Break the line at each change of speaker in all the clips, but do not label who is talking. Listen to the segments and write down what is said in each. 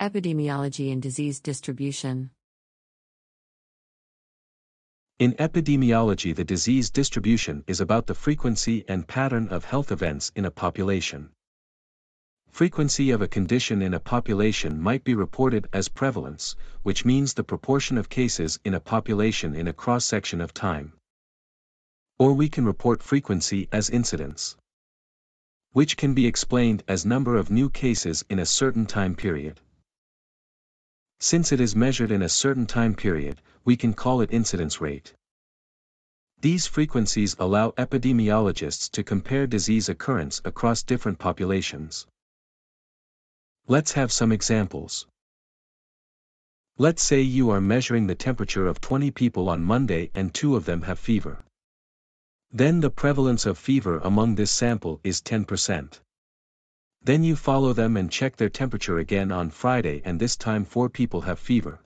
Epidemiology and disease distribution.
In epidemiology, the disease distribution is about the frequency and pattern of health events in a population. Frequency of a condition in a population might be reported as prevalence, which means the proportion of cases in a population in a cross section of time. Or we can report frequency as incidence, which can be explained as number of new cases in a certain time period. Since it is measured in a certain time period, we can call it incidence rate. These frequencies allow epidemiologists to compare disease occurrence across different populations. Let's have some examples. Let's say you are measuring the temperature of 20 people on Monday and two of them have fever. Then the prevalence of fever among this sample is 10%. Then you follow them and check their temperature again on Friday and this time 4 people have fever.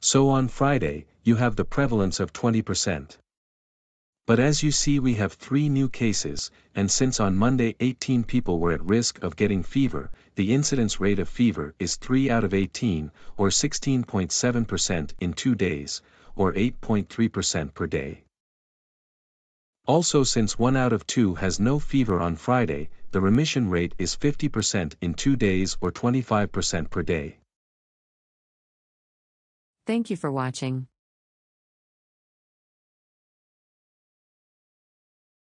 So on Friday, you have the prevalence of 20%. But as you see we have 3 new cases, and since on Monday 18 people were at risk of getting fever, the incidence rate of fever is 3 out of 18, or 16.7% in 2 days, or 8.3% per day. Also since 1 out of 2 has no fever on Friday, the remission rate is 50% in 2 days or 25% per day.
Thank you for watching.